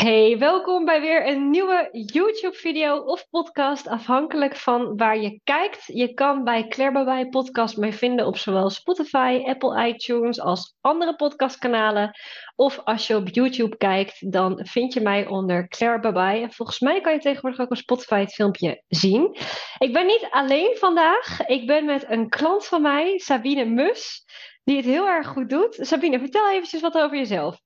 Hey, welkom bij weer een nieuwe YouTube-video of podcast, afhankelijk van waar je kijkt. Je kan bij Claire Babij podcast mij vinden op zowel Spotify, Apple iTunes als andere podcastkanalen. Of als je op YouTube kijkt, dan vind je mij onder Claire Babij. volgens mij kan je tegenwoordig ook op Spotify het filmpje zien. Ik ben niet alleen vandaag. Ik ben met een klant van mij, Sabine Mus, die het heel erg goed doet. Sabine, vertel eventjes wat over jezelf.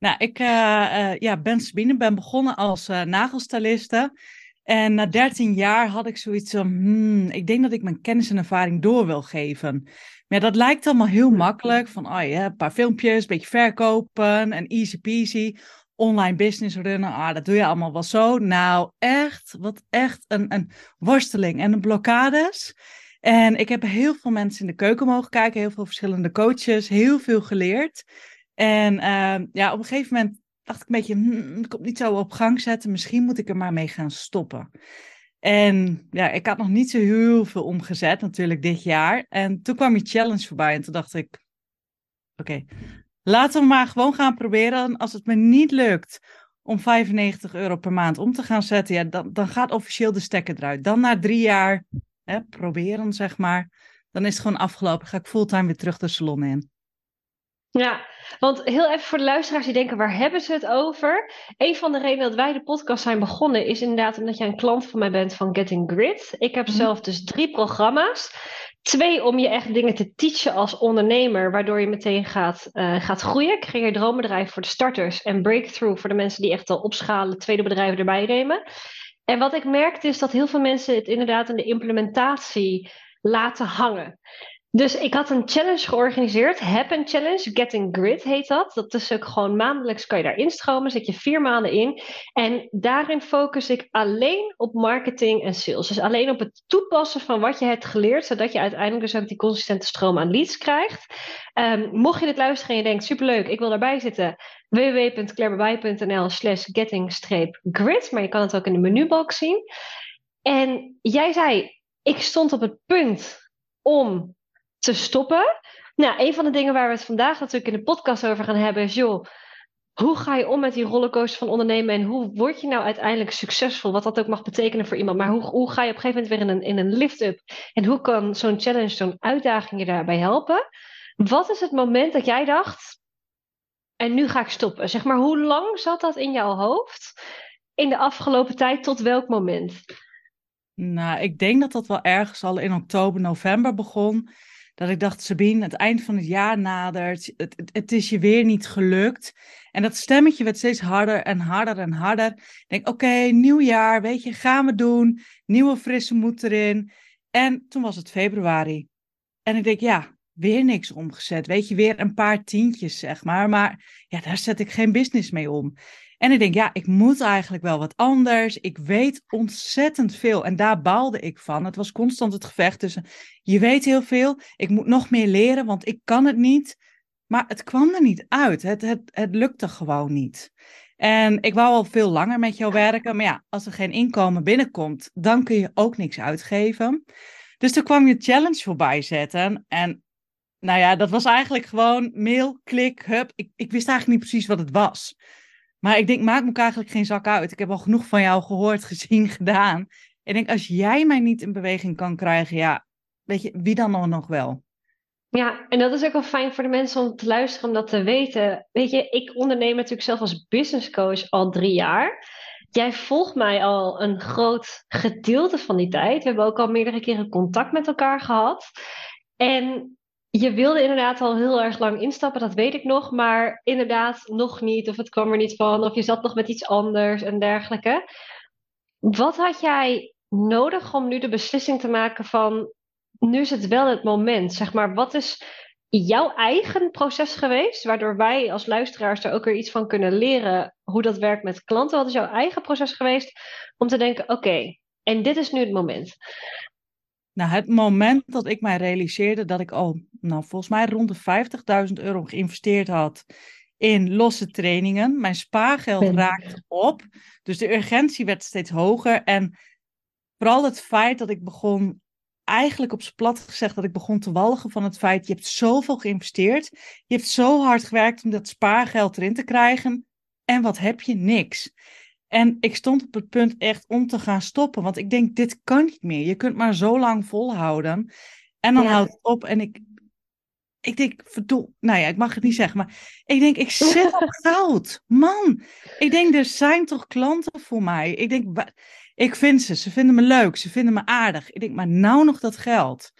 Nou, ik uh, uh, ja, ben Sabine, ben begonnen als uh, nagelstyliste. En na 13 jaar had ik zoiets van, hmm, ik denk dat ik mijn kennis en ervaring door wil geven. Maar ja, dat lijkt allemaal heel makkelijk. Van, oh ja, een paar filmpjes, een beetje verkopen en easy peasy. Online business runnen, ah, dat doe je allemaal wel zo. Nou, echt, wat echt een, een worsteling en een blokkades. En ik heb heel veel mensen in de keuken mogen kijken, heel veel verschillende coaches, heel veel geleerd. En uh, ja, op een gegeven moment dacht ik een beetje, hm, ik kom niet zo op gang zetten. Misschien moet ik er maar mee gaan stoppen. En ja, ik had nog niet zo heel veel omgezet natuurlijk dit jaar. En toen kwam je challenge voorbij en toen dacht ik, oké, laten we maar gewoon gaan proberen. Als het me niet lukt om 95 euro per maand om te gaan zetten, ja, dan, dan gaat officieel de stekker eruit. Dan na drie jaar hè, proberen, zeg maar, dan is het gewoon afgelopen. Ga ik fulltime weer terug de salon in. Ja, want heel even voor de luisteraars die denken, waar hebben ze het over? Een van de redenen dat wij de podcast zijn begonnen is inderdaad omdat jij een klant van mij bent van Getting Grit. Ik heb mhm. zelf dus drie programma's. Twee, om je echt dingen te teachen als ondernemer, waardoor je meteen gaat, uh, gaat groeien. Creëer droombedrijf voor de starters en breakthrough voor de mensen die echt al opschalen, tweede bedrijven erbij nemen. En wat ik merkte is dat heel veel mensen het inderdaad in de implementatie laten hangen. Dus ik had een challenge georganiseerd, Happen Challenge, Getting Grid heet dat. Dat is ook gewoon maandelijks kan je daar instromen, zit je vier maanden in. En daarin focus ik alleen op marketing en sales. Dus alleen op het toepassen van wat je hebt geleerd, zodat je uiteindelijk dus ook die consistente stroom aan leads krijgt. Um, mocht je dit luisteren en je denkt, superleuk, ik wil daarbij zitten, www.clairebebij.nl slash getting-grid. Maar je kan het ook in de menubalk zien. En jij zei, ik stond op het punt om te stoppen. Nou, een van de dingen waar we het vandaag natuurlijk in de podcast over gaan hebben is, joh, hoe ga je om met die rollercoaster van ondernemen en hoe word je nou uiteindelijk succesvol? Wat dat ook mag betekenen voor iemand. Maar hoe, hoe ga je op een gegeven moment weer in een, in een lift-up? En hoe kan zo'n challenge, zo'n uitdaging je daarbij helpen? Wat is het moment dat jij dacht, en nu ga ik stoppen? Zeg maar, hoe lang zat dat in jouw hoofd in de afgelopen tijd? Tot welk moment? Nou, ik denk dat dat wel ergens al in oktober, november begon dat ik dacht, Sabine, het eind van het jaar nadert, het, het, is je weer niet gelukt. En dat stemmetje werd steeds harder en harder en harder. Ik denk, oké, nieuw jaar, weet je, gaan we doen. Nieuwe frisse moed erin. En toen was het februari. En ik denk, ja, weer niks omgezet. Weet je, weer een paar tientjes, zeg maar. Maar ja, daar zet ik geen business mee om. En ik denk, ja, ik moet eigenlijk wel wat anders. Ik weet ontzettend veel. En daar baalde ik van. Het was constant het gevecht tussen, je weet heel veel, ik moet nog meer leren, want ik kan het niet. Maar het kwam er niet uit. Het, het, het lukte gewoon niet. En ik wou al veel langer met jou werken. Maar ja, als er geen inkomen binnenkomt, dan kun je ook niks uitgeven. Dus toen kwam je challenge voorbij zetten. En nou ja, dat was eigenlijk gewoon mail, klik, hup. Ik, ik wist eigenlijk niet precies wat het was. Maar ik denk, maak me eigenlijk geen zak uit. Ik heb al genoeg van jou gehoord, gezien, gedaan. Ik denk, als jij mij niet in beweging kan krijgen, ja, weet je, wie dan nog wel? Ja, en dat is ook wel fijn voor de mensen om te luisteren, om dat te weten. Weet je, ik onderneem natuurlijk zelf als business coach al drie jaar. Jij volgt mij al een groot gedeelte van die tijd. We hebben ook al meerdere keren contact met elkaar gehad. En je wilde inderdaad al heel erg lang instappen, dat weet ik nog, maar inderdaad nog niet, of het kwam er niet van, of je zat nog met iets anders en dergelijke. Wat had jij nodig om nu de beslissing te maken van, nu is het wel het moment, zeg maar, wat is jouw eigen proces geweest, waardoor wij als luisteraars er ook weer iets van kunnen leren hoe dat werkt met klanten? Wat is jouw eigen proces geweest om te denken, oké, en dit is nu het moment? Nou, het moment dat ik mij realiseerde dat ik al, nou, volgens mij rond de 50.000 euro geïnvesteerd had in losse trainingen. Mijn spaargeld raakte op. Dus de urgentie werd steeds hoger. En vooral het feit dat ik begon, eigenlijk op z'n plat gezegd, dat ik begon te walgen van het feit: je hebt zoveel geïnvesteerd. Je hebt zo hard gewerkt om dat spaargeld erin te krijgen. En wat heb je? Niks. En ik stond op het punt echt om te gaan stoppen. Want ik denk, dit kan niet meer. Je kunt maar zo lang volhouden. En dan houdt het op. En ik, ik denk, verdoel, nou ja, ik mag het niet zeggen. Maar ik denk, ik zit op goud. Man, ik denk, er zijn toch klanten voor mij. Ik denk, ik vind ze. Ze vinden me leuk. Ze vinden me aardig. Ik denk, maar nou nog dat geld.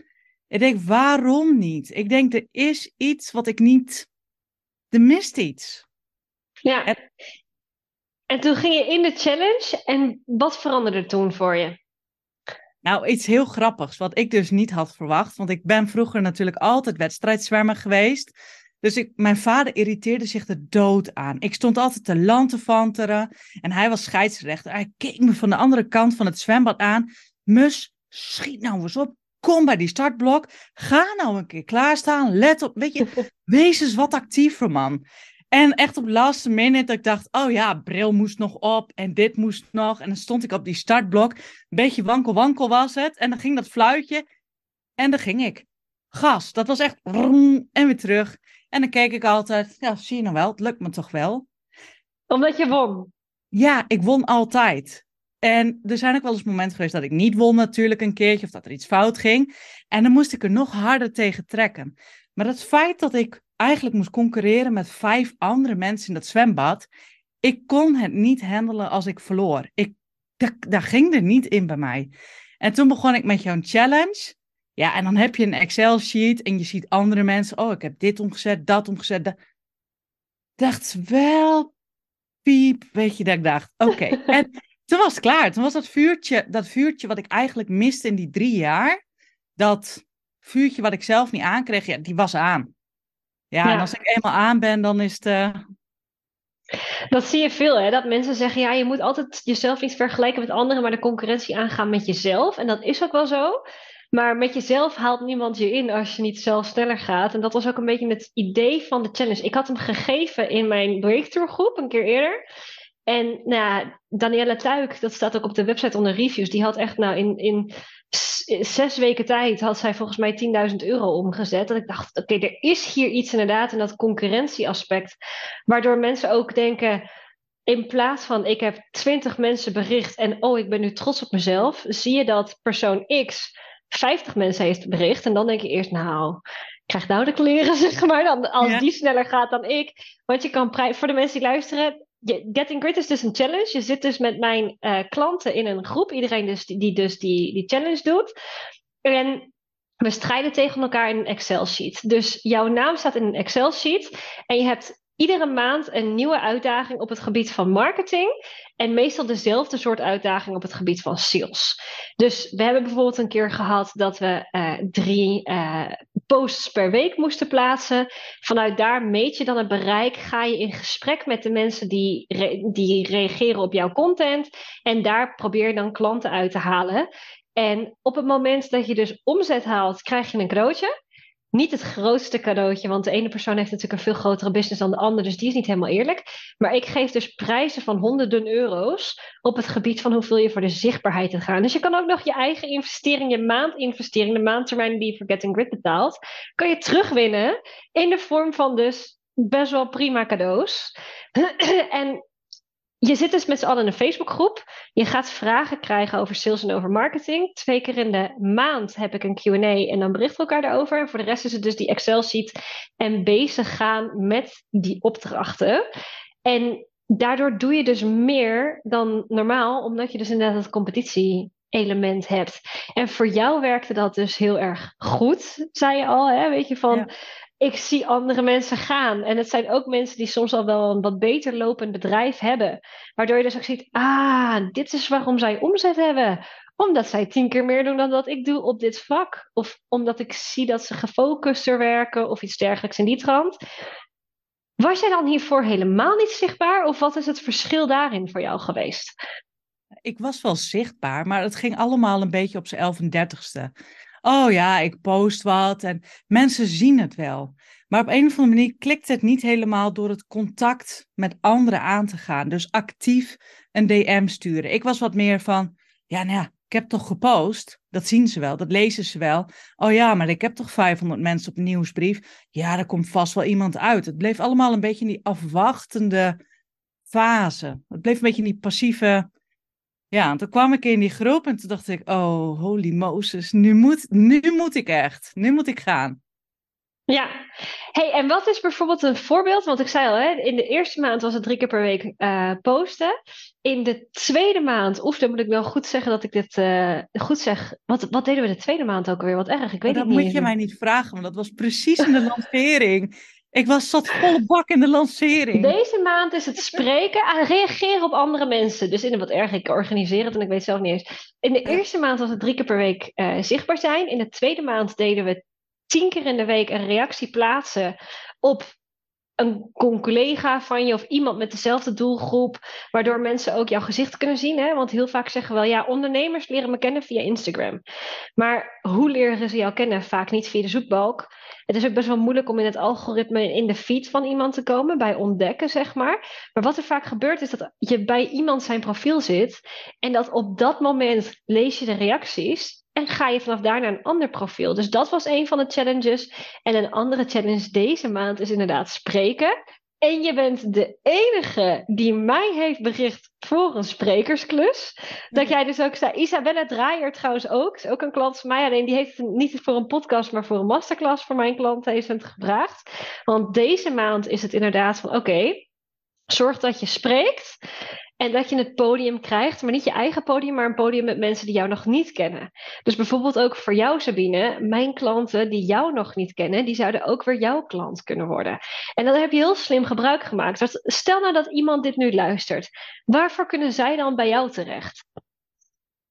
Ik denk, waarom niet? Ik denk, er is iets wat ik niet... Er mist iets. Ja. En, en toen ging je in de challenge en wat veranderde toen voor je? Nou, iets heel grappigs, wat ik dus niet had verwacht. Want ik ben vroeger natuurlijk altijd wedstrijdzwemmer geweest. Dus ik, mijn vader irriteerde zich er dood aan. Ik stond altijd te lantefanteren en hij was scheidsrechter. Hij keek me van de andere kant van het zwembad aan. Mus, schiet nou eens op. Kom bij die startblok. Ga nou een keer klaarstaan. Let op. Weet je, wees eens wat actiever, man. En echt op de laatste minute dat ik dacht, oh ja, bril moest nog op en dit moest nog. En dan stond ik op die startblok. Een beetje wankel wankel was het. En dan ging dat fluitje en dan ging ik. Gas, dat was echt en weer terug. En dan keek ik altijd, ja, zie je nou wel, het lukt me toch wel. Omdat je won? Ja, ik won altijd. En er zijn ook wel eens momenten geweest dat ik niet won natuurlijk een keertje, of dat er iets fout ging. En dan moest ik er nog harder tegen trekken. Maar het feit dat ik eigenlijk moest concurreren met vijf andere mensen in dat zwembad, ik kon het niet handelen als ik verloor. Ik, daar, ging er niet in bij mij. En toen begon ik met jouw challenge. Ja, en dan heb je een Excel-sheet en je ziet andere mensen. Oh, ik heb dit omgezet, dat omgezet. Dat... Dacht wel, piep, weet je, dat ik dacht, oké. en toen was het klaar. Toen was dat vuurtje, dat vuurtje wat ik eigenlijk miste in die drie jaar. Dat vuurtje wat ik zelf niet aankreeg, ja, die was aan. Ja, en als ik eenmaal aan ben, dan is het. Uh... Dat zie je veel, hè? Dat mensen zeggen: ja, je moet altijd jezelf niet vergelijken met anderen, maar de concurrentie aangaan met jezelf. En dat is ook wel zo. Maar met jezelf haalt niemand je in als je niet zelf sneller gaat. En dat was ook een beetje het idee van de challenge. Ik had hem gegeven in mijn breakthrough groep een keer eerder. En nou ja, Danielle Tuik, dat staat ook op de website onder reviews, die had echt nou in, in zes weken tijd had zij volgens mij 10.000 euro omgezet. Dat ik dacht, oké, er is hier iets inderdaad in dat concurrentieaspect. Waardoor mensen ook denken, in plaats van ik heb 20 mensen bericht en oh, ik ben nu trots op mezelf, zie je dat persoon X 50 mensen heeft bericht. En dan denk je eerst, nou, ik krijg nou de kleren, zeg maar, dan, als die sneller gaat dan ik. Want je kan, voor de mensen die luisteren, Getting Grit is dus een challenge. Je zit dus met mijn uh, klanten in een groep. Iedereen dus, die dus die, die challenge doet. En we strijden tegen elkaar in een Excel-sheet. Dus jouw naam staat in een Excel-sheet. En je hebt iedere maand een nieuwe uitdaging op het gebied van marketing. En meestal dezelfde soort uitdaging op het gebied van sales. Dus we hebben bijvoorbeeld een keer gehad dat we uh, drie uh, posts per week moesten plaatsen. Vanuit daar meet je dan het bereik. Ga je in gesprek met de mensen die, die reageren op jouw content. En daar probeer je dan klanten uit te halen. En op het moment dat je dus omzet haalt, krijg je een cadeautje niet het grootste cadeautje, want de ene persoon heeft natuurlijk een veel grotere business dan de ander, dus die is niet helemaal eerlijk. Maar ik geef dus prijzen van honderden euro's op het gebied van hoeveel je voor de zichtbaarheid te gaan. Dus je kan ook nog je eigen investering, je maandinvestering, de maandtermijn die je voor Getting Grid betaalt, kan je terugwinnen in de vorm van dus best wel prima cadeaus. en je zit dus met z'n allen in een Facebookgroep. Je gaat vragen krijgen over sales en over marketing. Twee keer in de maand heb ik een QA en dan berichten we elkaar daarover. En voor de rest is het dus die Excel-sheet en bezig gaan met die opdrachten. En daardoor doe je dus meer dan normaal, omdat je dus inderdaad het competitie-element hebt. En voor jou werkte dat dus heel erg goed, zei je al. Hè? Weet je van ik zie andere mensen gaan. En het zijn ook mensen die soms al wel een wat beter lopend bedrijf hebben. Waardoor je dus ook ziet, ah, dit is waarom zij omzet hebben. Omdat zij tien keer meer doen dan dat ik doe op dit vak. Of omdat ik zie dat ze gefocuster werken of iets dergelijks in die trant. Was jij dan hiervoor helemaal niet zichtbaar? Of wat is het verschil daarin voor jou geweest? Ik was wel zichtbaar, maar het ging allemaal een beetje op zijn 11 en 30ste oh ja, ik post wat en mensen zien het wel. Maar op een of andere manier klikt het niet helemaal door het contact met anderen aan te gaan. Dus actief een DM sturen. Ik was wat meer van, ja, nou ja, ik heb toch gepost. Dat zien ze wel, dat lezen ze wel. Oh ja, maar ik heb toch 500 mensen op een nieuwsbrief. Ja, er komt vast wel iemand uit. Het bleef allemaal een beetje in die afwachtende fase. Het bleef een beetje in die passieve. Ja, toen kwam ik in die groep en toen dacht ik, oh, holy Moses, nu moet, nu moet ik echt, nu moet ik gaan. Ja, hey, en wat is bijvoorbeeld een voorbeeld? Want ik zei al, hè, in de eerste maand was het drie keer per week uh, posten. In de tweede maand, oef, dan moet ik wel goed zeggen dat ik dit uh, goed zeg. Wat, wat deden we de tweede maand ook alweer? Wat erg, ik weet dat het niet. Dat moet je mij niet vragen, want dat was precies in de lancering. Ik was zat volle bak in de lancering. Deze maand is het spreken en reageren op andere mensen. Dus in wat erg, ik organiseer het en ik weet het zelf niet eens. In de eerste maand was het drie keer per week uh, zichtbaar zijn. In de tweede maand deden we tien keer in de week een reactie plaatsen op een collega van je of iemand met dezelfde doelgroep, waardoor mensen ook jouw gezicht kunnen zien. Hè? Want heel vaak zeggen we wel, ja, ondernemers leren me kennen via Instagram. Maar hoe leren ze jou kennen? Vaak niet via de zoekbalk. Het is ook best wel moeilijk om in het algoritme in de feed van iemand te komen, bij ontdekken, zeg maar. Maar wat er vaak gebeurt, is dat je bij iemand zijn profiel zit en dat op dat moment lees je de reacties en ga je vanaf daar naar een ander profiel. Dus dat was een van de challenges. En een andere challenge deze maand is inderdaad spreken. En je bent de enige die mij heeft bericht voor een sprekersklus. Dat jij dus ook zei. Isabella Draaier trouwens ook. Is ook een klant van mij. Alleen die heeft het niet voor een podcast, maar voor een masterclass voor mijn klant heeft het gevraagd. Want deze maand is het inderdaad van oké. zorg dat je spreekt. En dat je het podium krijgt, maar niet je eigen podium, maar een podium met mensen die jou nog niet kennen. Dus bijvoorbeeld ook voor jou, Sabine, mijn klanten die jou nog niet kennen, die zouden ook weer jouw klant kunnen worden. En daar heb je heel slim gebruik gemaakt. Stel nou dat iemand dit nu luistert, waarvoor kunnen zij dan bij jou terecht?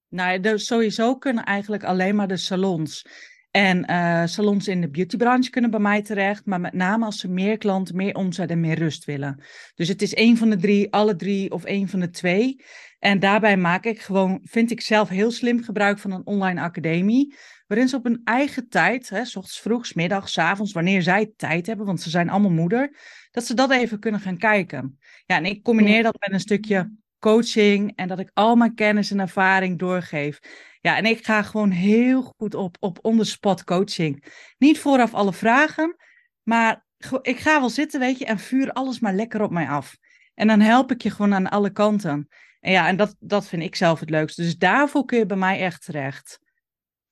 Nou, sowieso kunnen eigenlijk alleen maar de salons. En uh, salons in de beautybranche kunnen bij mij terecht, maar met name als ze meer klanten, meer omzet en meer rust willen. Dus het is één van de drie, alle drie of één van de twee. En daarbij maak ik gewoon, vind ik zelf heel slim gebruik van een online academie, waarin ze op hun eigen tijd, hè, s ochtends vroeg, s middags, s avonds, wanneer zij tijd hebben, want ze zijn allemaal moeder, dat ze dat even kunnen gaan kijken. Ja, en ik combineer dat met een stukje coaching en dat ik al mijn kennis en ervaring doorgeef. Ja, en ik ga gewoon heel goed op, op on-the-spot coaching. Niet vooraf alle vragen, maar ik ga wel zitten, weet je, en vuur alles maar lekker op mij af. En dan help ik je gewoon aan alle kanten. En ja, en dat, dat vind ik zelf het leukste. Dus daarvoor kun je bij mij echt terecht.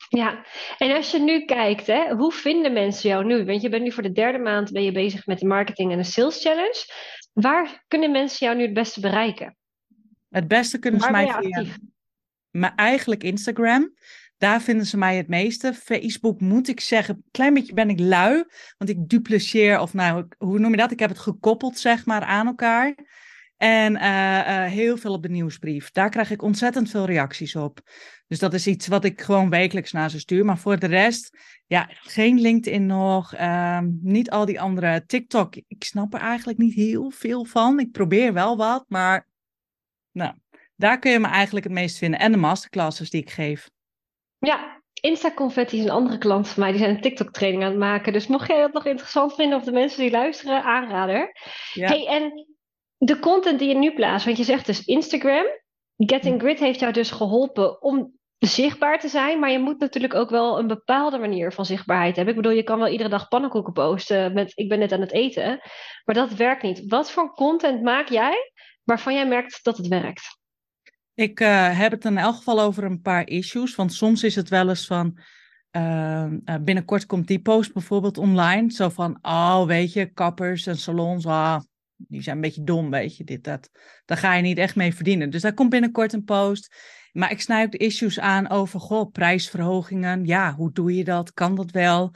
Ja, en als je nu kijkt, hè, hoe vinden mensen jou nu? Want je bent nu voor de derde maand ben je bezig met de marketing en de sales challenge. Waar kunnen mensen jou nu het beste bereiken? Het beste kunnen ze mij via, maar eigenlijk Instagram. Daar vinden ze mij het meeste. Facebook moet ik zeggen, een klein beetje ben ik lui. Want ik dupliceer, of nou, hoe noem je dat? Ik heb het gekoppeld, zeg maar, aan elkaar. En uh, uh, heel veel op de nieuwsbrief. Daar krijg ik ontzettend veel reacties op. Dus dat is iets wat ik gewoon wekelijks naar ze stuur. Maar voor de rest, ja, geen LinkedIn nog. Uh, niet al die andere TikTok. Ik snap er eigenlijk niet heel veel van. Ik probeer wel wat, maar nou, daar kun je me eigenlijk het meest vinden. En de masterclasses die ik geef. Ja, Insta Confetti is een andere klant van mij. Die zijn een TikTok training aan het maken. Dus mocht jij dat nog interessant vinden of de mensen die luisteren, aanrader. Ja. Hey, en de content die je nu plaatst, want je zegt dus Instagram. Getting Grid heeft jou dus geholpen om zichtbaar te zijn, maar je moet natuurlijk ook wel een bepaalde manier van zichtbaarheid hebben. Ik bedoel, je kan wel iedere dag pannenkoeken posten met ik ben net aan het eten, maar dat werkt niet. Wat voor content maak jij waarvan jij merkt dat het werkt? Ik uh, heb het in elk geval over een paar issues. Want soms is het wel eens van. Uh, binnenkort komt die post bijvoorbeeld online. Zo van, oh, weet je, kappers en salons, ah, die zijn een beetje dom, weet je, dit, dat. Daar ga je niet echt mee verdienen. Dus daar komt binnenkort een post. Maar ik snij ook de issues aan over, goh, prijsverhogingen. Ja, hoe doe je dat? Kan dat wel?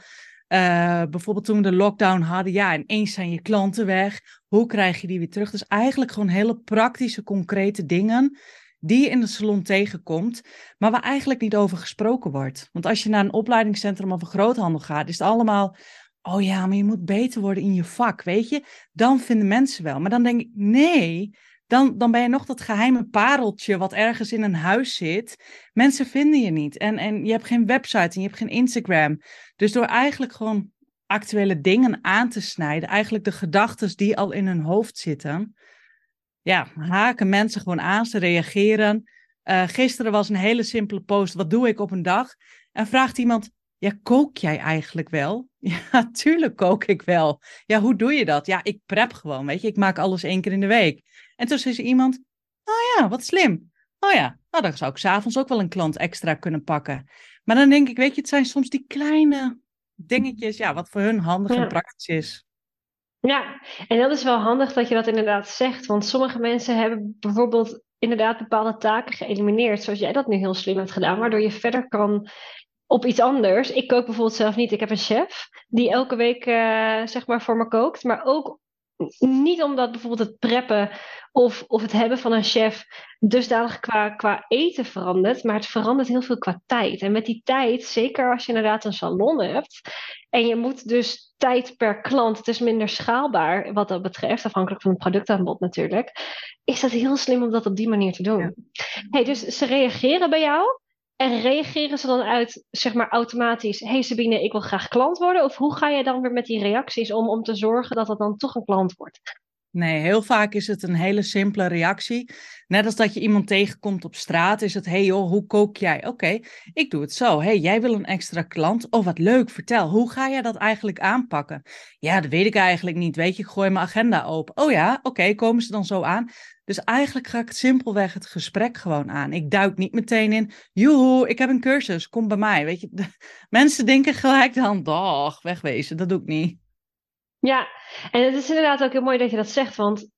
Uh, bijvoorbeeld toen we de lockdown hadden, ja, ineens zijn je klanten weg. Hoe krijg je die weer terug? Dus eigenlijk gewoon hele praktische, concrete dingen die je in de salon tegenkomt, maar waar eigenlijk niet over gesproken wordt. Want als je naar een opleidingscentrum of een groothandel gaat, is het allemaal, oh ja, maar je moet beter worden in je vak, weet je? Dan vinden mensen wel. Maar dan denk ik, nee, dan, dan ben je nog dat geheime pareltje wat ergens in een huis zit. Mensen vinden je niet. En, en je hebt geen website en je hebt geen Instagram. Dus door eigenlijk gewoon actuele dingen aan te snijden, eigenlijk de gedachten die al in hun hoofd zitten, ja, haken mensen gewoon aan, ze reageren. Uh, gisteren was een hele simpele post, wat doe ik op een dag? En vraagt iemand, ja, kook jij eigenlijk wel? Ja, tuurlijk kook ik wel. Ja, hoe doe je dat? Ja, ik prep gewoon, weet je. Ik maak alles één keer in de week. En toen zei iemand, oh ja, wat slim. Oh ja, nou dan zou ik s'avonds ook wel een klant extra kunnen pakken. Maar dan denk ik, weet je, het zijn soms die kleine dingetjes, ja, wat voor hun handig en praktisch is. Ja, en dat is wel handig dat je dat inderdaad zegt. Want sommige mensen hebben bijvoorbeeld inderdaad bepaalde taken geëlimineerd, zoals jij dat nu heel slim hebt gedaan, waardoor je verder kan op iets anders. Ik kook bijvoorbeeld zelf niet. Ik heb een chef die elke week uh, zeg maar voor me kookt, maar ook niet omdat bijvoorbeeld het preppen of, of het hebben van een chef dusdanig qua, qua eten verandert, maar het verandert heel veel qua tijd. En met die tijd, zeker als je inderdaad een salon hebt, en je moet dus tijd per klant, het is minder schaalbaar wat dat betreft, afhankelijk van het productaanbod natuurlijk, is dat heel slim om dat op die manier te doen. Hey, dus ze reageren bij jou. En reageren ze dan uit, zeg maar automatisch, hey Sabine, ik wil graag klant worden? Of hoe ga je dan weer met die reacties om, om te zorgen dat het dan toch een klant wordt? Nee, heel vaak is het een hele simpele reactie. Net als dat je iemand tegenkomt op straat, is het: hey joh, hoe kook jij? Oké, ik doe het zo. hey, jij wil een extra klant? Oh, wat leuk, vertel. Hoe ga jij dat eigenlijk aanpakken? Ja, dat weet ik eigenlijk niet. Weet je, ik gooi mijn agenda open. Oh ja, oké, komen ze dan zo aan? Dus eigenlijk ga ik het simpelweg het gesprek gewoon aan. Ik duik niet meteen in, joehoe, ik heb een cursus, kom bij mij. Weet je, mensen denken gelijk dan, dag, wegwezen, dat doe ik niet. Ja, en het is inderdaad ook heel mooi dat je dat zegt, want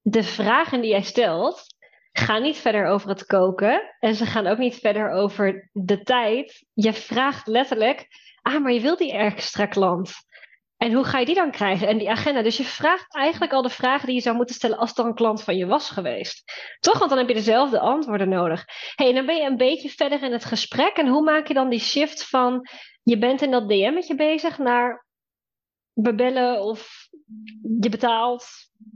de vragen die jij stelt gaan niet verder over het koken en ze gaan ook niet verder over de tijd. Je vraagt letterlijk, ah, maar je wilt die extra klant. En hoe ga je die dan krijgen? En die agenda. Dus je vraagt eigenlijk al de vragen die je zou moeten stellen als er een klant van je was geweest. Toch? Want dan heb je dezelfde antwoorden nodig. hey, dan ben je een beetje verder in het gesprek. En hoe maak je dan die shift van je bent in dat DM'tje bezig naar bebellen of je betaalt?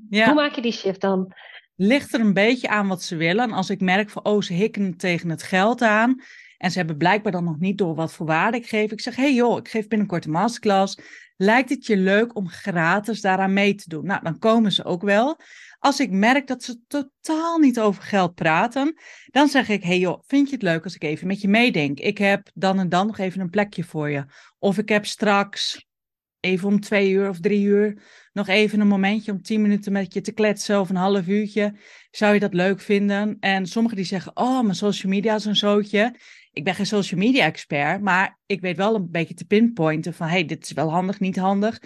Ja. Hoe maak je die shift dan? Ligt er een beetje aan wat ze willen. En als ik merk van, oh, ze hikken tegen het geld aan. En ze hebben blijkbaar dan nog niet door wat voor waarde ik geef. Ik zeg, hey joh, ik geef binnenkort een masterclass. Lijkt het je leuk om gratis daaraan mee te doen? Nou, dan komen ze ook wel. Als ik merk dat ze totaal niet over geld praten, dan zeg ik: Hey joh, vind je het leuk als ik even met je meedenk? Ik heb dan en dan nog even een plekje voor je. Of ik heb straks even om twee uur of drie uur nog even een momentje om tien minuten met je te kletsen of een half uurtje. Zou je dat leuk vinden? En sommigen die zeggen: Oh, mijn social media is een zootje ik ben geen social media expert, maar ik weet wel een beetje te pinpointen van hey, dit is wel handig, niet handig.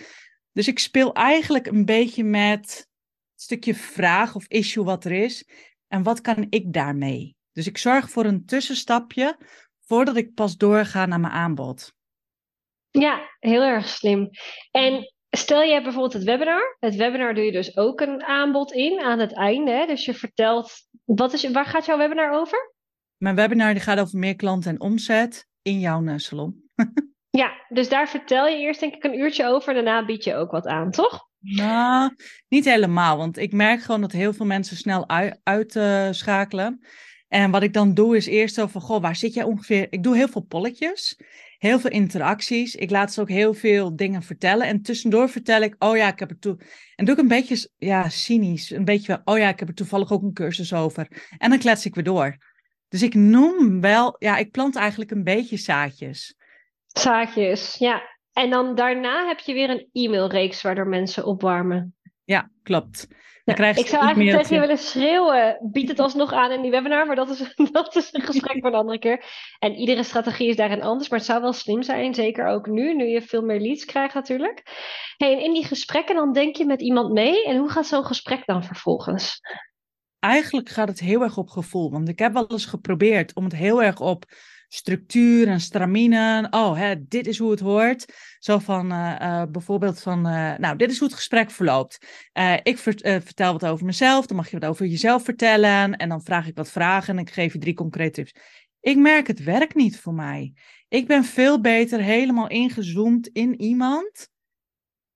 Dus ik speel eigenlijk een beetje met het stukje vraag of issue wat er is en wat kan ik daarmee. Dus ik zorg voor een tussenstapje voordat ik pas doorga naar mijn aanbod. Ja, heel erg slim. En stel je hebt bijvoorbeeld het webinar. Het webinar doe je dus ook een aanbod in aan het einde. Dus je vertelt, wat is, waar gaat jouw webinar over? Mijn webinar die gaat over meer klanten en omzet in jouw eh, salon. ja, dus daar vertel je eerst denk ik een uurtje over. Daarna bied je ook wat aan, toch? Nou, niet helemaal. Want ik merk gewoon dat heel veel mensen snel uitschakelen. en wat ik dan doe is eerst zo van, goh, waar zit jij ongeveer? Ik doe heel veel polletjes, heel veel interacties. Ik laat ze ook heel veel dingen vertellen. En tussendoor vertel ik, oh ja, ik heb er toe... En doe ik een beetje, ja, cynisch. Een beetje, oh ja, ik heb er toevallig ook een cursus over. En dan klets ik weer door. Dus ik noem wel, ja, ik plant eigenlijk een beetje zaadjes. Zaadjes, ja. En dan daarna heb je weer een e-mailreeks waardoor mensen opwarmen. Ja, klopt. Ik zou eigenlijk tegen je willen schreeuwen, bied het alsnog aan in die webinar, maar dat is, dat is een gesprek voor een andere keer. En iedere strategie is daarin anders, maar het zou wel slim zijn, zeker ook nu, nu je veel meer leads krijgt natuurlijk. Hey, en in die gesprekken dan denk je met iemand mee en hoe gaat zo'n gesprek dan vervolgens? eigenlijk gaat het heel erg op gevoel. Want ik heb wel eens geprobeerd om het heel erg op structuur en stramine. Oh, hè, dit is hoe het hoort. Zo van uh, uh, bijvoorbeeld van, uh, nou, dit is hoe het gesprek verloopt. ik vertel wat over mezelf, dan mag je wat over jezelf vertellen. En dan vraag ik wat vragen en ik geef je drie concrete tips. Ik merk het werkt niet voor mij. Ik ben veel beter helemaal ingezoomd in iemand.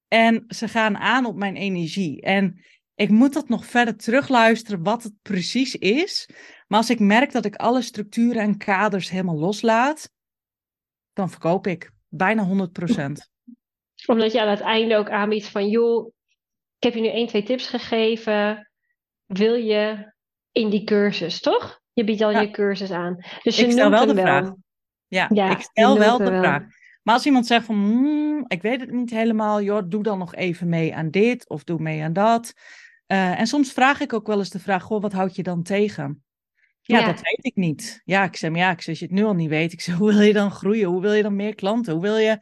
En ze gaan aan op mijn energie. En ik moet dat nog verder terugluisteren wat het precies is. Maar als ik merk dat ik alle structuren en kaders helemaal loslaat, dan verkoop ik bijna 100%. Omdat je aan het einde ook aanbiedt van, joh, ik heb je nu één, twee tips gegeven. Wil je in die cursus, toch? Je biedt al je cursus aan. Dus je ik stel wel de vraag. Ja, ik stel wel de vraag. Maar als iemand zegt van, hmm, ik weet het niet helemaal, joh, doe dan nog even mee aan dit of doe mee aan dat. Uh, en soms vraag ik ook wel eens de vraag, goh, wat houd je dan tegen? Ja, ja, dat weet ik niet. Ja, ik zeg, maar ja, ik als je het nu al niet weet, ik zeg, hoe wil je dan groeien? Hoe wil je dan meer klanten? Hoe wil je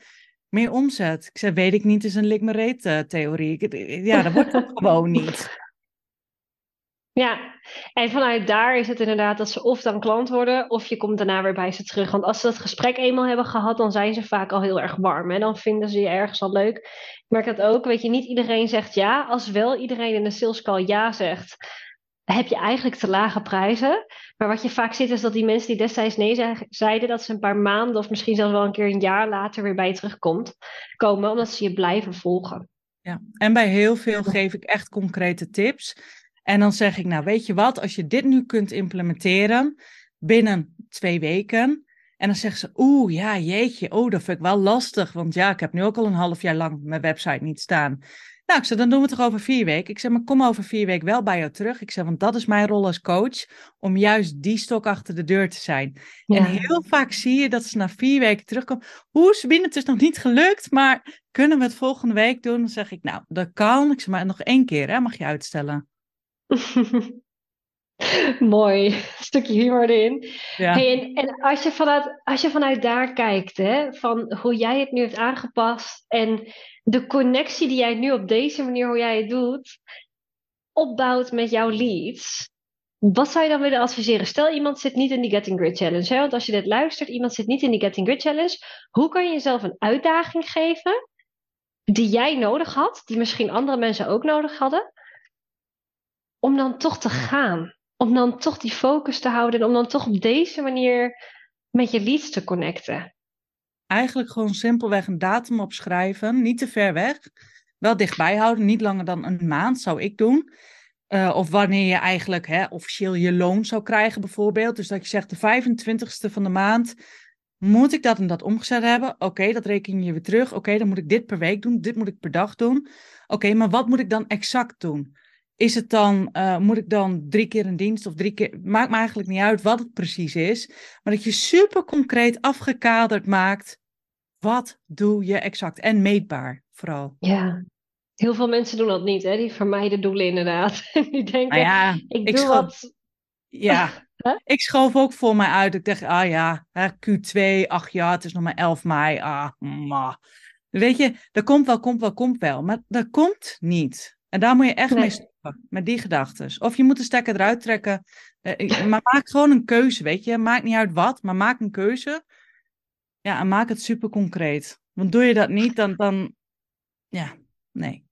meer omzet? Ik zeg, weet ik niet, is een lik-me-reet-theorie. Ja, dat wordt het gewoon niet. Ja, en vanuit daar is het inderdaad dat ze of dan klant worden, of je komt daarna weer bij ze terug. Want als ze dat gesprek eenmaal hebben gehad, dan zijn ze vaak al heel erg warm. En dan vinden ze je ergens al leuk. Ik merk dat ook, weet je, niet iedereen zegt ja. Als wel iedereen in de sales call ja zegt, heb je eigenlijk te lage prijzen. Maar wat je vaak ziet is dat die mensen die destijds nee zeiden, dat ze een paar maanden of misschien zelfs wel een keer een jaar later weer bij je terugkomt, komen, omdat ze je blijven volgen. Ja, en bij heel veel geef ik echt concrete tips. En dan zeg ik, nou weet je wat, als je dit nu kunt implementeren binnen twee weken. En dan zeggen ze, oeh, ja, jeetje, oh, dat vind ik wel lastig. Want ja, ik heb nu ook al een half jaar lang mijn website niet staan. Nou, ik dan doen we het toch over vier weken. Ik zeg, maar kom over vier weken wel bij jou terug. Ik zeg, want dat is mijn rol als coach, om juist die stok achter de deur te zijn. En heel vaak zie je dat ze na vier weken terugkomen. Hoe, Sabine, het is nog niet gelukt, maar kunnen we het volgende week doen? Dan zeg ik, nou, dat kan. Ik zeg, maar nog één keer, hè, mag je uitstellen. Mooi, stukje humor erin. Ja. Hey, en, en als, je vanuit, als je vanuit daar kijkt, hè, van hoe jij het nu hebt aangepast en de connectie die jij nu op deze manier, hoe jij het doet, opbouwt met jouw leads. Wat zou je dan willen adviseren? Stel, iemand zit niet in die Getting Grid Challenge. Hè? Want als je dit luistert, iemand zit niet in die Getting Grid Challenge. Hoe kan je jezelf een uitdaging geven die jij nodig had, die misschien andere mensen ook nodig hadden, om dan toch te gaan. Om dan toch die focus te houden en om dan toch op deze manier met je leads te connecten. Eigenlijk gewoon simpelweg een datum opschrijven, niet te ver weg. Wel dichtbij houden, niet langer dan een maand zou ik doen. Uh, of wanneer je eigenlijk hè, officieel je loon zou krijgen, bijvoorbeeld. Dus dat je zegt de 25ste van de maand moet ik dat en dat omgezet hebben? Oké, dat reken je weer terug. Oké, dan moet ik dit per week doen. Dit moet ik per dag doen. Oké, maar wat moet ik dan exact doen? Is het dan, uh, moet ik dan drie keer een dienst of drie keer, maakt me eigenlijk niet uit wat het precies is, maar dat je super concreet afgekaderd maakt, wat doe je exact en meetbaar vooral. Ja, heel veel mensen doen dat niet, hè? die vermijden doelen inderdaad. die denken, nou ja, ik, ik doe wat... Ja, ik schoof ook voor mij uit. Ik dacht, ah ja, Q2, ach ja, het is nog maar 11 mei. Ah, ma. Weet je, dat komt wel, komt wel, komt wel. Maar dat komt niet. En daar moet je echt mee stoppen, met die gedachten. Of je moet de stekker eruit trekken. Eh, maar maak gewoon een keuze, weet je. Maakt niet uit wat, maar maak een keuze. Ja, en maak het super concreet. Want doe je dat niet, dan, dan ja, nee.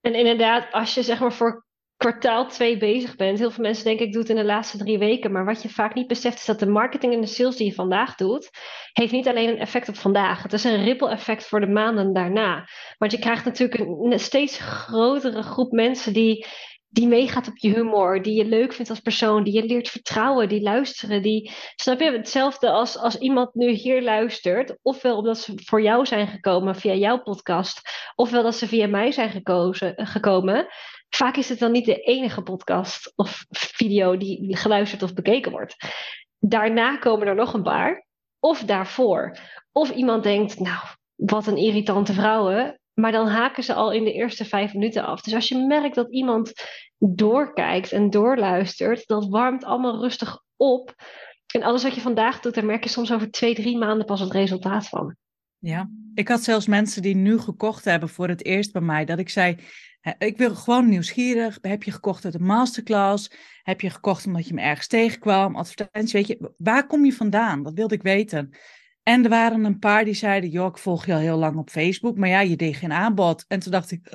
En inderdaad, als je zeg maar voor kwartaal 2 bezig bent. Heel veel mensen denken ik doe het in de laatste drie weken. Maar wat je vaak niet beseft is dat de marketing en de sales die je vandaag doet, heeft niet alleen een effect op vandaag. Het is een ripple effect voor de maanden daarna. Want je krijgt natuurlijk een, steeds grotere groep mensen die, die meegaat op je humor, die je leuk vindt als persoon, die je leert vertrouwen, die luisteren, die, snap je, hetzelfde als, als iemand nu hier luistert, ofwel omdat ze voor jou zijn gekomen via jouw podcast, ofwel dat ze via mij zijn gekozen, gekomen, vaak is het dan niet de enige podcast of video die geluisterd of bekeken wordt. Daarna komen er nog een paar, of daarvoor. Of iemand denkt, nou, wat een irritante vrouwen. Maar dan haken ze al in de eerste vijf minuten af. Dus als je merkt dat iemand doorkijkt en doorluistert, dat warmt allemaal rustig op. En alles wat je vandaag doet, daar merk je soms over twee, drie maanden pas het resultaat van. Ja, ik had zelfs mensen die nu gekocht hebben voor het eerst bij mij, dat ik zei, ik wil gewoon nieuwsgierig. Heb je gekocht uit de masterclass? Heb je gekocht omdat je me ergens tegenkwam? Advertentie, weet je, waar kom je vandaan? Dat wilde ik weten. En er waren een paar die zeiden, joh, ik volg je al heel lang op Facebook, maar ja, je deed geen aanbod. En toen dacht ik,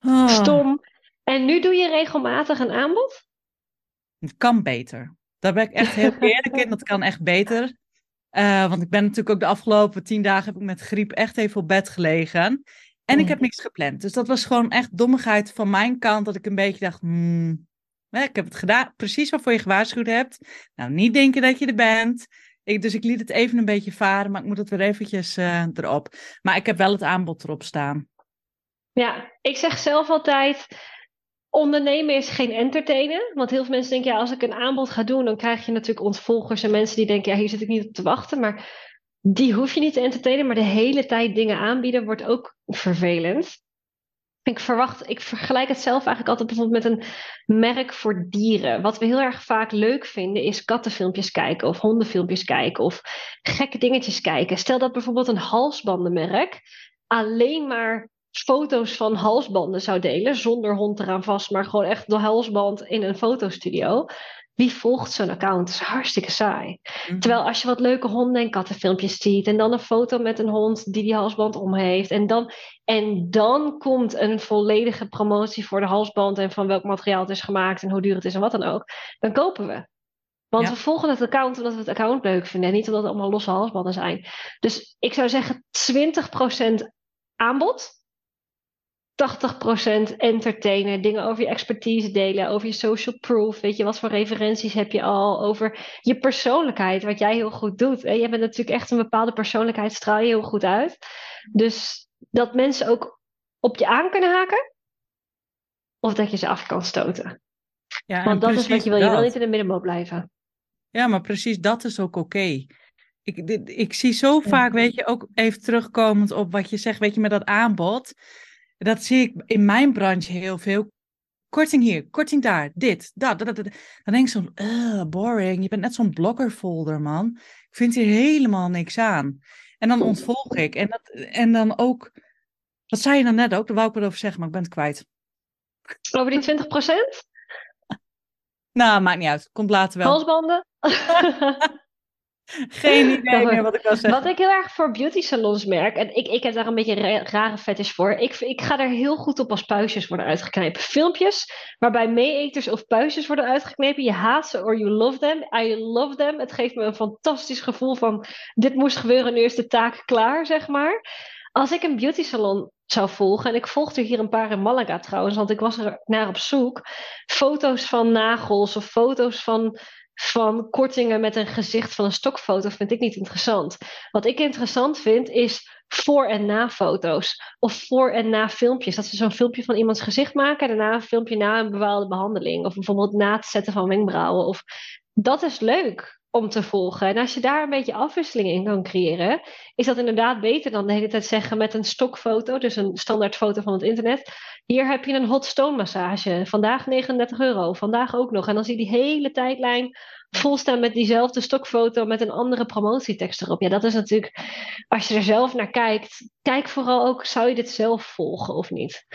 uh, stom. En nu doe je regelmatig een aanbod? Het kan beter. Daar ben ik echt heel eerlijk in. Dat kan echt beter. Uh, want ik ben natuurlijk ook de afgelopen tien dagen heb ik met griep echt even op bed gelegen. En ik heb niks gepland. Dus dat was gewoon echt dommigheid van mijn kant. Dat ik een beetje dacht, hmm, ik heb het gedaan. Precies waarvoor je gewaarschuwd hebt. Nou, niet denken dat je er bent. Dus ik liet het even een beetje varen. Maar ik moet het weer eventjes uh, erop. Maar ik heb wel het aanbod erop staan. Ja, ik zeg zelf altijd ondernemen is geen entertainen. Want heel veel mensen denken, ja, als ik een aanbod ga doen, dan krijg je natuurlijk ontvolgers en mensen die denken, ja, hier zit ik niet op te wachten. Maar die hoef je niet te entertainen, maar de hele tijd dingen aanbieden wordt ook vervelend. Ik verwacht, ik vergelijk het zelf eigenlijk altijd bijvoorbeeld met een merk voor dieren. Wat we heel erg vaak leuk vinden is kattenfilmpjes kijken of hondenfilmpjes kijken of gekke dingetjes kijken. Stel dat bijvoorbeeld een halsbandenmerk alleen maar foto's van halsbanden zou delen, zonder hond eraan vast, maar gewoon echt de halsband in een fotostudio. Wie volgt zo'n account? Dat is hartstikke saai. Mhm. Terwijl als je wat leuke honden- en kattenfilmpjes ziet en dan een foto met een hond die die halsband om heeft en dan, en dan komt een volledige promotie voor de halsband en van welk materiaal het is gemaakt en hoe duur het is en wat dan ook, dan kopen we. Want we volgen het account omdat we het account leuk vinden en niet omdat het allemaal losse halsbanden zijn. Dus ik zou zeggen 20% aanbod, 80% entertainen, dingen over je expertise delen, over je social proof. Weet je, wat voor referenties heb je al? Over je persoonlijkheid, wat jij heel goed doet. Je bent natuurlijk echt een bepaalde persoonlijkheid, straal je heel goed uit. Dus dat mensen ook op je aan kunnen haken, of dat je ze af kan stoten. Ja, Want dat is wat je wil. Je wil niet in de middenmoot blijven. Ja, maar precies dat is ook oké. Ik, ik zie zo vaak, weet je, ook even terugkomend op wat je zegt, weet je, met dat aanbod dat zie ik in mijn branche heel veel. Korting hier, korting daar, dit, dat, dat, dat. Dan denk ik zo, boring. Je bent net zo'n bloggerfolder, man. Ik vind hier helemaal niks aan. En dan ontvolg ik. En, dat, en dan ook, wat zei je dan net ook? Daar wou ik wat over zeggen, maar ik ben het kwijt. Over die 20% Nou, maakt niet uit. Komt later wel. Halsbanden? Geen idee meer wat ik wil zeggen. Wat ik heel erg voor beauty salons merk, en ik, ik heb daar een beetje een rare fetish voor. Ik, ik ga er heel goed op als puistjes worden uitgeknepen. Filmpjes waarbij meeeters of puistjes worden uitgeknepen. Je haat ze or you love them. I love them. Het geeft me een fantastisch gevoel van dit moest gebeuren, nu is de taak klaar, zeg maar. Als ik een beauty salon zou volgen. En ik volgde hier een paar in Malaga trouwens, want ik was er naar op zoek. Foto's van nagels of foto's van van kortingen met een gezicht van een stokfoto vind ik niet interessant. Wat ik interessant vind is voor- en na-foto's. Of voor- en na-filmpjes. Dat ze zo'n filmpje van iemands gezicht maken en daarna een filmpje na een bepaalde behandeling. Of bijvoorbeeld na het zetten van wenkbrauwen. Of... Dat is leuk om te volgen. En als je daar een beetje afwisseling in kan creëren, is dat inderdaad beter dan de hele tijd zeggen met een stokfoto, dus een standaard foto van het internet. Hier heb je een hot stone massage. Vandaag 39 euro. Vandaag ook nog. En dan zie je die hele tijdlijn vol staan met diezelfde stokfoto met een andere promotietekst erop. Ja, dat is natuurlijk, als je er zelf naar kijkt, kijk vooral ook, zou je dit zelf volgen of niet?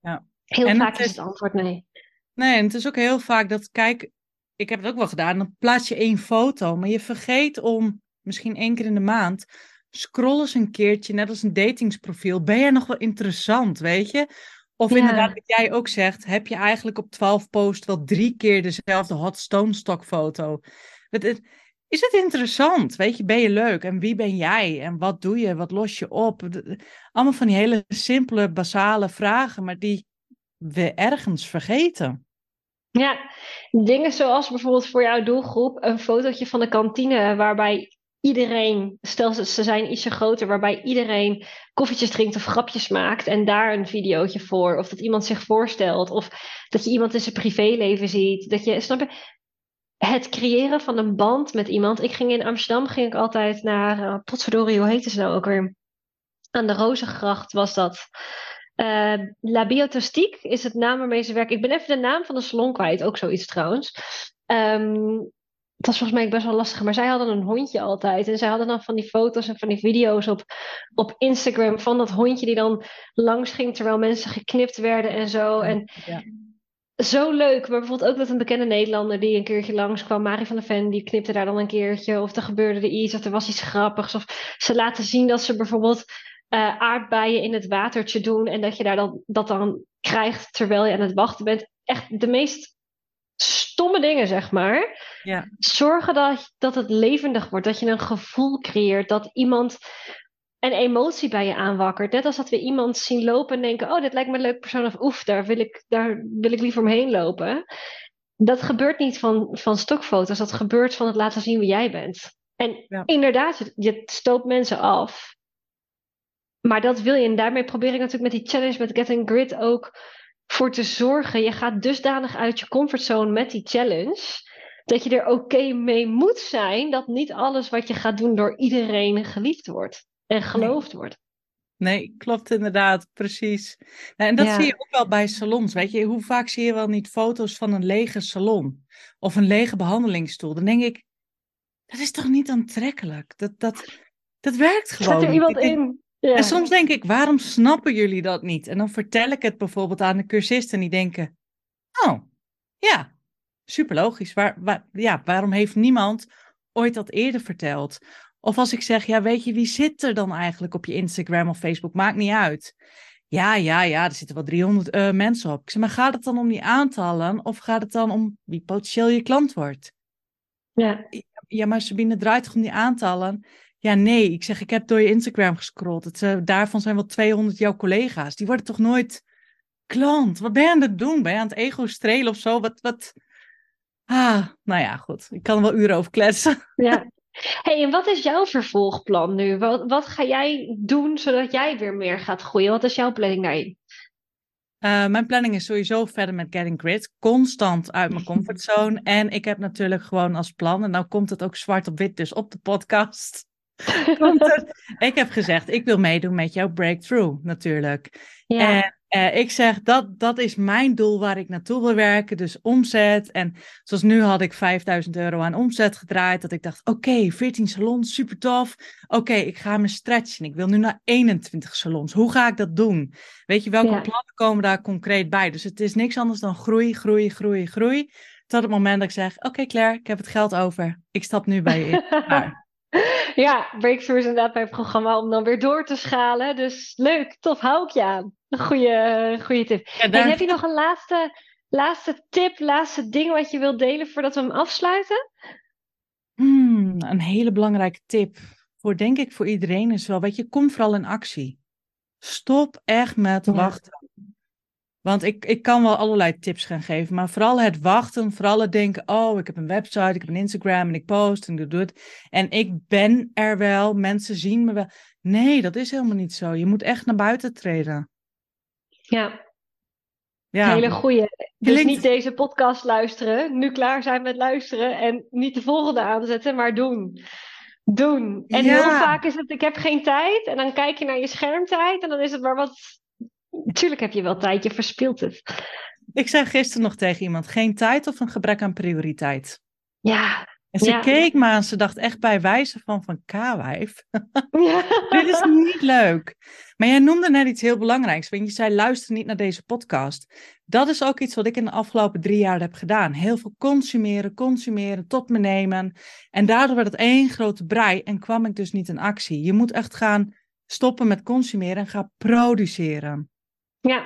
Ja. Heel vaak het is het antwoord nee. Nee, en het is ook heel vaak dat, kijk, ik heb het ook wel gedaan, dan plaats je één foto, maar je vergeet om misschien één keer in de maand scroll eens een keertje, net als een datingsprofiel. Ben je nog wel interessant, weet je? Of inderdaad, wat jij ook zegt, heb je eigenlijk op 12 post wel drie keer dezelfde hot stone stock foto? Is het interessant? Weet je, ben je leuk? En wie ben jij? En wat doe je? Wat los je op? Allemaal van die hele simpele, basale vragen, maar die we ergens vergeten. Ja, dingen zoals bijvoorbeeld voor jouw doelgroep een fotootje van de kantine waarbij iedereen, stel ze, zijn ietsje groter, waarbij iedereen koffietjes drinkt of grapjes maakt en daar een videootje voor. Of dat iemand zich voorstelt. Of dat je iemand in zijn privéleven ziet. Dat je, snap je? Het creëren van een band met iemand. Ik ging in Amsterdam ging ik altijd naar, uh, potverdorie, hoe heet ze nou ook weer? Aan de Rozengracht was dat. Uh, La Biotostiek is het naam waarmee ze werken. Ik ben even de naam van de salon kwijt, ook zoiets trouwens. Um, het was volgens mij best wel lastig. Maar zij hadden een hondje altijd. En zij hadden dan van die foto's en van die video's op, op Instagram van dat hondje die dan langs ging terwijl mensen geknipt werden en zo. En ja. zo leuk. Maar bijvoorbeeld ook dat een bekende Nederlander die een keertje langskwam, Marie van der Ven, die knipte daar dan een keertje. Of er gebeurde er iets, of er was iets grappigs. Of ze laten zien dat ze bijvoorbeeld uh, aardbeien in het watertje doen. En dat je daar dan, dat dan krijgt terwijl je aan het wachten bent. Echt de meest stomme dingen, zeg maar. Ja. Zorgen dat, dat het levendig wordt, dat je een gevoel creëert, dat iemand een emotie bij je aanwakkert. Net als dat we iemand zien lopen en denken: Oh, dit lijkt me een leuk persoon, of oef, daar wil ik, daar wil ik liever omheen lopen. Dat gebeurt niet van, van stokfoto's, dat gebeurt van het laten zien wie jij bent. En inderdaad, je stoopt mensen af. Maar dat wil je. En daarmee probeer ik natuurlijk met die challenge met Getting Grid ook voor te zorgen. Je gaat dusdanig uit je comfortzone met die challenge. Dat je er oké mee moet zijn dat niet alles wat je gaat doen door iedereen geliefd wordt en geloofd wordt. Nee, klopt inderdaad, precies. Nou, en dat zie je ook wel bij salons. Weet je, hoe vaak zie je wel niet foto's van een lege salon of een lege behandelingsstoel? Dan denk ik, dat is toch niet aantrekkelijk? Dat, dat, dat werkt gewoon. Zet er iemand in? Ja. En soms denk ik, waarom snappen jullie dat niet? En dan vertel ik het bijvoorbeeld aan de cursisten en die denken, oh, ja, super logisch. Waar, waar, ja, waarom heeft niemand ooit dat eerder verteld? Of als ik zeg, ja, weet je, wie zit er dan eigenlijk op je Instagram of Facebook? Maakt niet uit. Ja, ja, ja, er zitten wel 300 uh, eh, mensen op. Ik zeg, maar gaat het dan om die aantallen of gaat het dan om wie potentieel je klant wordt? Ja. Ja, maar Sabine, draait toch om die aantallen? Ja, nee. Ik zeg, ik heb door je Instagram gescrolld. Het, uh, daarvan zijn wel 200 jouw collega's. Die worden toch nooit klant? Wat ben je aan het doen? Ben je aan het ego strelen of zo? Wat, wat... Ah, nou ja, goed. Ik kan er wel uren over kletsen. Ja. hey, en wat is jouw vervolgplan nu? Wat, wat ga jij doen zodat jij weer meer gaat groeien? Wat is jouw planning daarin? Uh, mijn planning is sowieso verder met Getting Grit. Constant uit mijn comfortzone. En ik heb natuurlijk gewoon als plan, en nou komt het ook zwart op wit dus op de podcast. ik heb gezegd, ik wil meedoen met jouw breakthrough natuurlijk. Ja. En uh, ik zeg, dat, dat is mijn doel waar ik naartoe wil werken. Dus omzet. En zoals nu had ik 5000 euro aan omzet gedraaid. Dat ik dacht, oké, 14 salons, super tof. Oké, ik ga me stretchen. Ik wil nu naar 21 salons. Hoe ga ik dat doen? Weet je, welke plannen komen daar concreet bij? Dus het is niks anders dan groei, groei, groei, groei. Tot het moment dat ik zeg, oké okay, Claire, ik heb het geld over. Ik stap nu bij je in. Ja, Breakthrough is inderdaad mijn programma om dan weer door te schalen. Dus leuk, tof, hou ik je aan. Een goede, goede tip. en heb je nog een laatste, laatste tip, laatste ding wat je wilt delen voordat we hem afsluiten? Hmm, een hele belangrijke tip. Voor denk ik voor iedereen is wel, weet je, kom vooral in actie. Stop echt met wachten. Want ik, ik kan wel allerlei tips gaan geven, maar vooral het wachten, vooral het denken, oh, ik heb een website, ik heb een Instagram en ik post en ik doe het. En ik ben er wel, mensen zien me wel. Nee, dat is helemaal niet zo. Je moet echt naar buiten treden. Ja. ja. Hele goeie. Dus niet deze podcast luisteren, nu klaar zijn met luisteren en niet de volgende aanzetten, maar doen. Doen. En heel vaak is het, ik heb geen tijd en dan kijk je naar je schermtijd en dan is het maar wat Natuurlijk heb je wel tijd, je verspilt het. Ik zei gisteren nog tegen iemand: geen tijd of een gebrek aan prioriteit. Ja. En ze keek me aan, ze dacht echt bij wijze van van K-wijf. Ja. Dit is niet leuk. Maar jij noemde net iets heel belangrijks. Want je zei: luister niet naar deze podcast. Dat is ook iets wat ik in de afgelopen drie jaar heb gedaan. Heel veel consumeren, consumeren, tot me nemen. En daardoor werd het één grote brei en kwam ik dus niet in actie. Je moet echt gaan stoppen met consumeren en gaan produceren. Ja,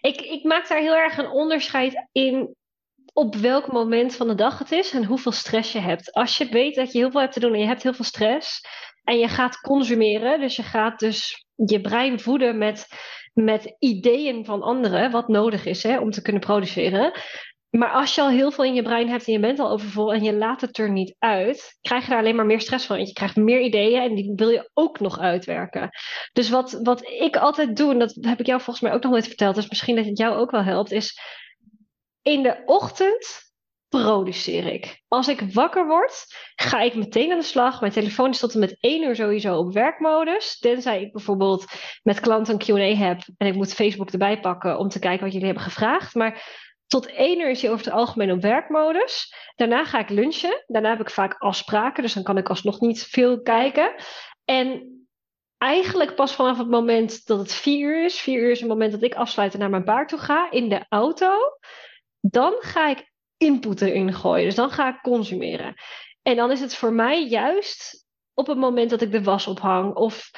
ik, ik maak daar heel erg een onderscheid in op welk moment van de dag het is en hoeveel stress je hebt. Als je weet dat je heel veel hebt te doen en je hebt heel veel stress en je gaat consumeren, dus je gaat dus je brein voeden met, met ideeën van anderen, wat nodig is hè, om te kunnen produceren, maar als je al heel veel in je brein hebt en je bent al overvol en je laat het er niet uit, krijg je daar alleen maar meer stress van. Je krijgt meer ideeën en die wil je ook nog uitwerken. Dus wat, wat ik altijd doe, en dat heb ik jou volgens mij ook nog nooit verteld, dus misschien dat het jou ook wel helpt, is in de ochtend produceer ik. Als ik wakker word, ga ik meteen aan de slag. Mijn telefoon is tot en met één uur sowieso op werkmodus. Tenzij ik bijvoorbeeld met klanten een Q&A heb en ik moet Facebook erbij pakken om te kijken wat jullie hebben gevraagd. Maar tot één uur is hij over het algemeen op werkmodus. Daarna ga ik lunchen. Daarna heb ik vaak afspraken, dus dan kan ik alsnog niet veel kijken. En eigenlijk pas vanaf het moment dat het vier uur is, vier uur is het moment dat ik afsluit en naar mijn baard toe ga, in de auto, dan ga ik input erin gooien. Dus dan ga ik consumeren. En dan is het voor mij juist op het moment dat ik de was ophang of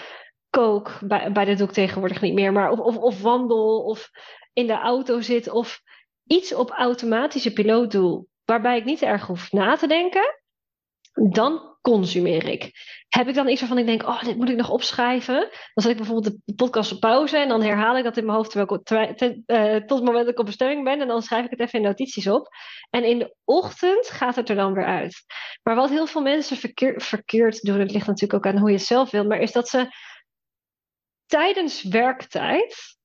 kook, bij, bij de doek tegenwoordig niet meer, maar of, of, of wandel of in de auto zit of iets op automatische piloot doe, waarbij ik niet erg hoef na te denken, dan consumeer ik. Heb ik dan iets waarvan ik denk, oh, dit moet ik nog opschrijven? Dan zet ik bijvoorbeeld de podcast op pauze en dan herhaal ik dat in mijn hoofd terwijl uh, tot het moment dat ik op bestemming ben en dan schrijf ik het even in notities op. En in de ochtend gaat het er dan weer uit. Maar wat heel veel mensen verkeer, verkeerd doen, het ligt natuurlijk ook aan hoe je het zelf wil, maar is dat ze tijdens werktijd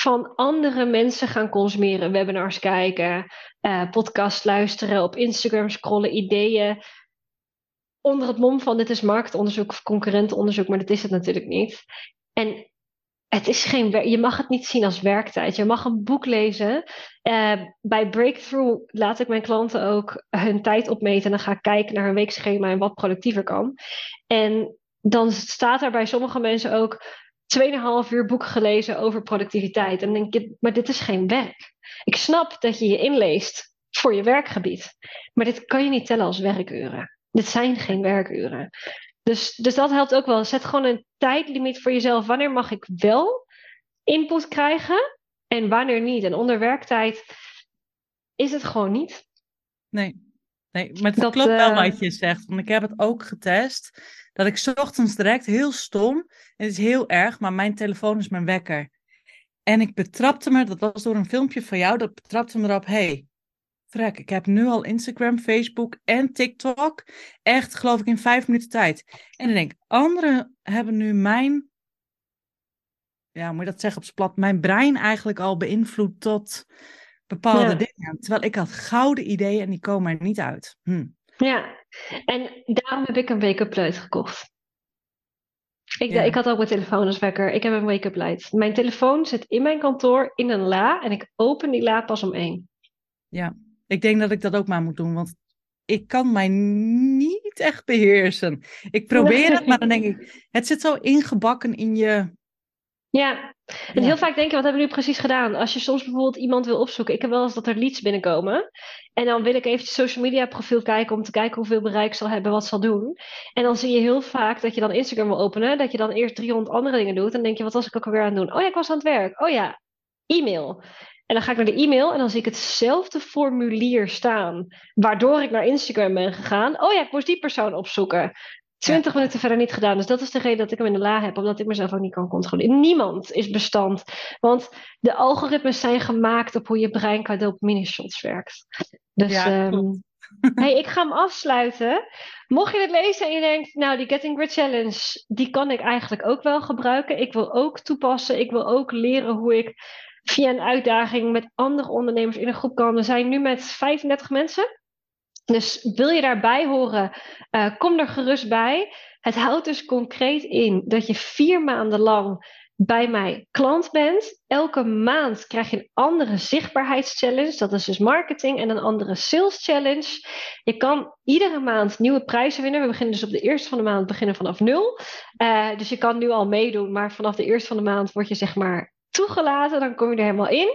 van andere mensen gaan consumeren. Webinars kijken, uh, podcast luisteren, op Instagram scrollen, ideeën. Onder het mom van dit is marktonderzoek of concurrentenonderzoek, maar dat is het natuurlijk niet. En het is geen je mag het niet zien als werktijd. Je mag een boek lezen. Uh, bij Breakthrough laat ik mijn klanten ook hun tijd opmeten. En dan ga ik kijken naar hun weekschema en wat productiever kan. En dan staat er bij sommige mensen ook 2,5 uur boek gelezen over productiviteit. En dan denk je, maar dit is geen werk. Ik snap dat je je inleest voor je werkgebied. Maar dit kan je niet tellen als werkuren. Dit zijn geen werkuren. Dus, dus dat helpt ook wel. Zet gewoon een tijdlimiet voor jezelf. Wanneer mag ik wel input krijgen en wanneer niet? En onder werktijd is het gewoon niet. Nee, nee maar het dat, klopt wel uh... wat je zegt. Want ik heb het ook getest. Dat ik ochtends direct heel stom. Het is heel erg, maar mijn telefoon is mijn wekker. En ik betrapte me, dat was door een filmpje van jou, dat betrapte me erop. hey, Frek, ik heb nu al Instagram, Facebook en TikTok. Echt, geloof ik, in vijf minuten tijd. En ik denk, anderen hebben nu mijn, ja, moet je dat zeggen op z'n plat, mijn brein eigenlijk al beïnvloed tot bepaalde dingen. Terwijl ik had gouden ideeën en die komen er niet uit. Hm. Ja, en daarom heb ik een wake-up light gekocht. Ik, ik had ook mijn telefoon als wekker. Ik heb een wake-up light. Mijn telefoon zit in mijn kantoor in een la en ik open die la pas om één. Ja, ik denk dat ik dat ook maar moet doen, want ik kan mij niet echt beheersen. Ik probeer het, maar dan denk ik, het zit zo ingebakken in je. Ja, en heel vaak denk je, wat hebben we nu precies gedaan? Als je soms bijvoorbeeld iemand wil opzoeken, ik heb wel eens dat er leads binnenkomen. En dan wil ik even social media profiel kijken om te kijken hoeveel bereik zal hebben, wat zal doen. En dan zie je heel vaak dat je dan Instagram wil openen, dat je dan eerst 300 andere dingen doet. En dan denk je, wat was ik ook alweer aan het doen? Oh ja, ik was aan het werk. Oh ja, e-mail. En dan ga ik naar de e-mail en dan zie ik hetzelfde formulier staan. Waardoor ik naar Instagram ben gegaan. Oh ja, ik moest die persoon opzoeken. Twintig minuten verder niet gedaan. Dus dat is de reden dat ik hem in de la heb. Omdat ik mezelf ook niet kan controleren. Niemand is bestand. Want de algoritmes zijn gemaakt op hoe je brein qua dopamine shots werkt. Dus ja, um, hey, ik ga hem afsluiten. Mocht je het lezen en je denkt, nou die Getting Grid Challenge, die kan ik eigenlijk ook wel gebruiken. Ik wil ook toepassen. Ik wil ook leren hoe ik via een uitdaging met andere ondernemers in een groep kan. We zijn nu met 35 mensen. Dus wil je daarbij horen, uh, kom er gerust bij. Het houdt dus concreet in dat je vier maanden lang bij mij klant bent. Elke maand krijg je een andere zichtbaarheidschallenge. Dat is dus marketing en een andere sales challenge. Je kan iedere maand nieuwe prijzen winnen. We beginnen dus op de eerste van de maand beginnen vanaf nul. Uh, dus je kan nu al meedoen, maar vanaf de eerste van de maand word je zeg maar toegelaten. Dan kom je er helemaal in.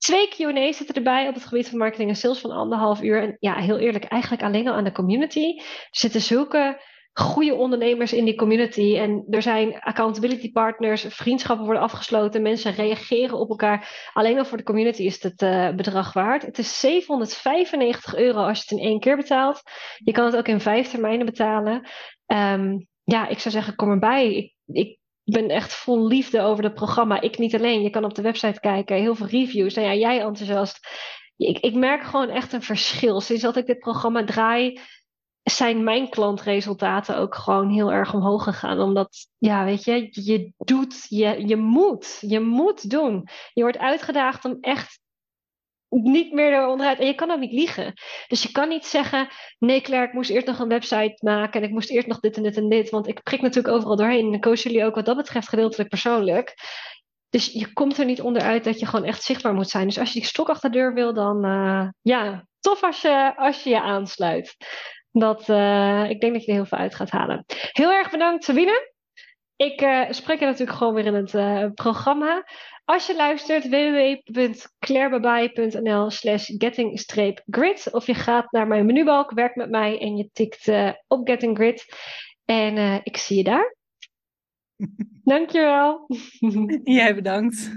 Twee Q&A's zitten erbij op het gebied van marketing en sales van anderhalf uur. En ja, heel eerlijk, eigenlijk alleen al aan de community. Er zitten zulke goede ondernemers in die community. En er zijn accountability partners, vriendschappen worden afgesloten, mensen reageren op elkaar. Alleen al voor de community is het uh, bedrag waard. Het is 795 euro als je het in één keer betaalt. Je kan het ook in vijf termijnen betalen. Um, ja, ik zou zeggen, kom erbij. Ik ben echt vol liefde over het programma. Ik niet alleen. Je kan op de website kijken, heel veel reviews. Nou ja, jij enthousiast. Ik, ik merk gewoon echt een verschil. Sinds dat ik dit programma draai, zijn mijn klantresultaten ook gewoon heel erg omhoog gegaan. Omdat, ja, weet je, je doet, je, je moet, je moet doen. Je wordt uitgedaagd om echt niet meer eronderuit. En je kan ook niet liegen. Dus je kan niet zeggen: nee, Claire, ik moest eerst nog een website maken en ik moest eerst nog dit en dit en dit. Want ik prik natuurlijk overal doorheen. En dan coach jullie ook wat dat betreft gedeeltelijk persoonlijk. Dus je komt er niet onderuit dat je gewoon echt zichtbaar moet zijn. Dus als je die stok achter de deur wil, dan uh, ja, tof als je, als je je aansluit. Dat, uh, ik denk dat je er heel veel uit gaat halen. Heel erg bedankt, Sabine. Ik uh, spreek je natuurlijk gewoon weer in het programma. Als je luistert, www.clairebabai.nl slash getting-grid. Of je gaat naar mijn menubalk, werk met mij en je tikt uh, op Getting Grid. En ik zie je daar. Dankjewel. Jij bedankt.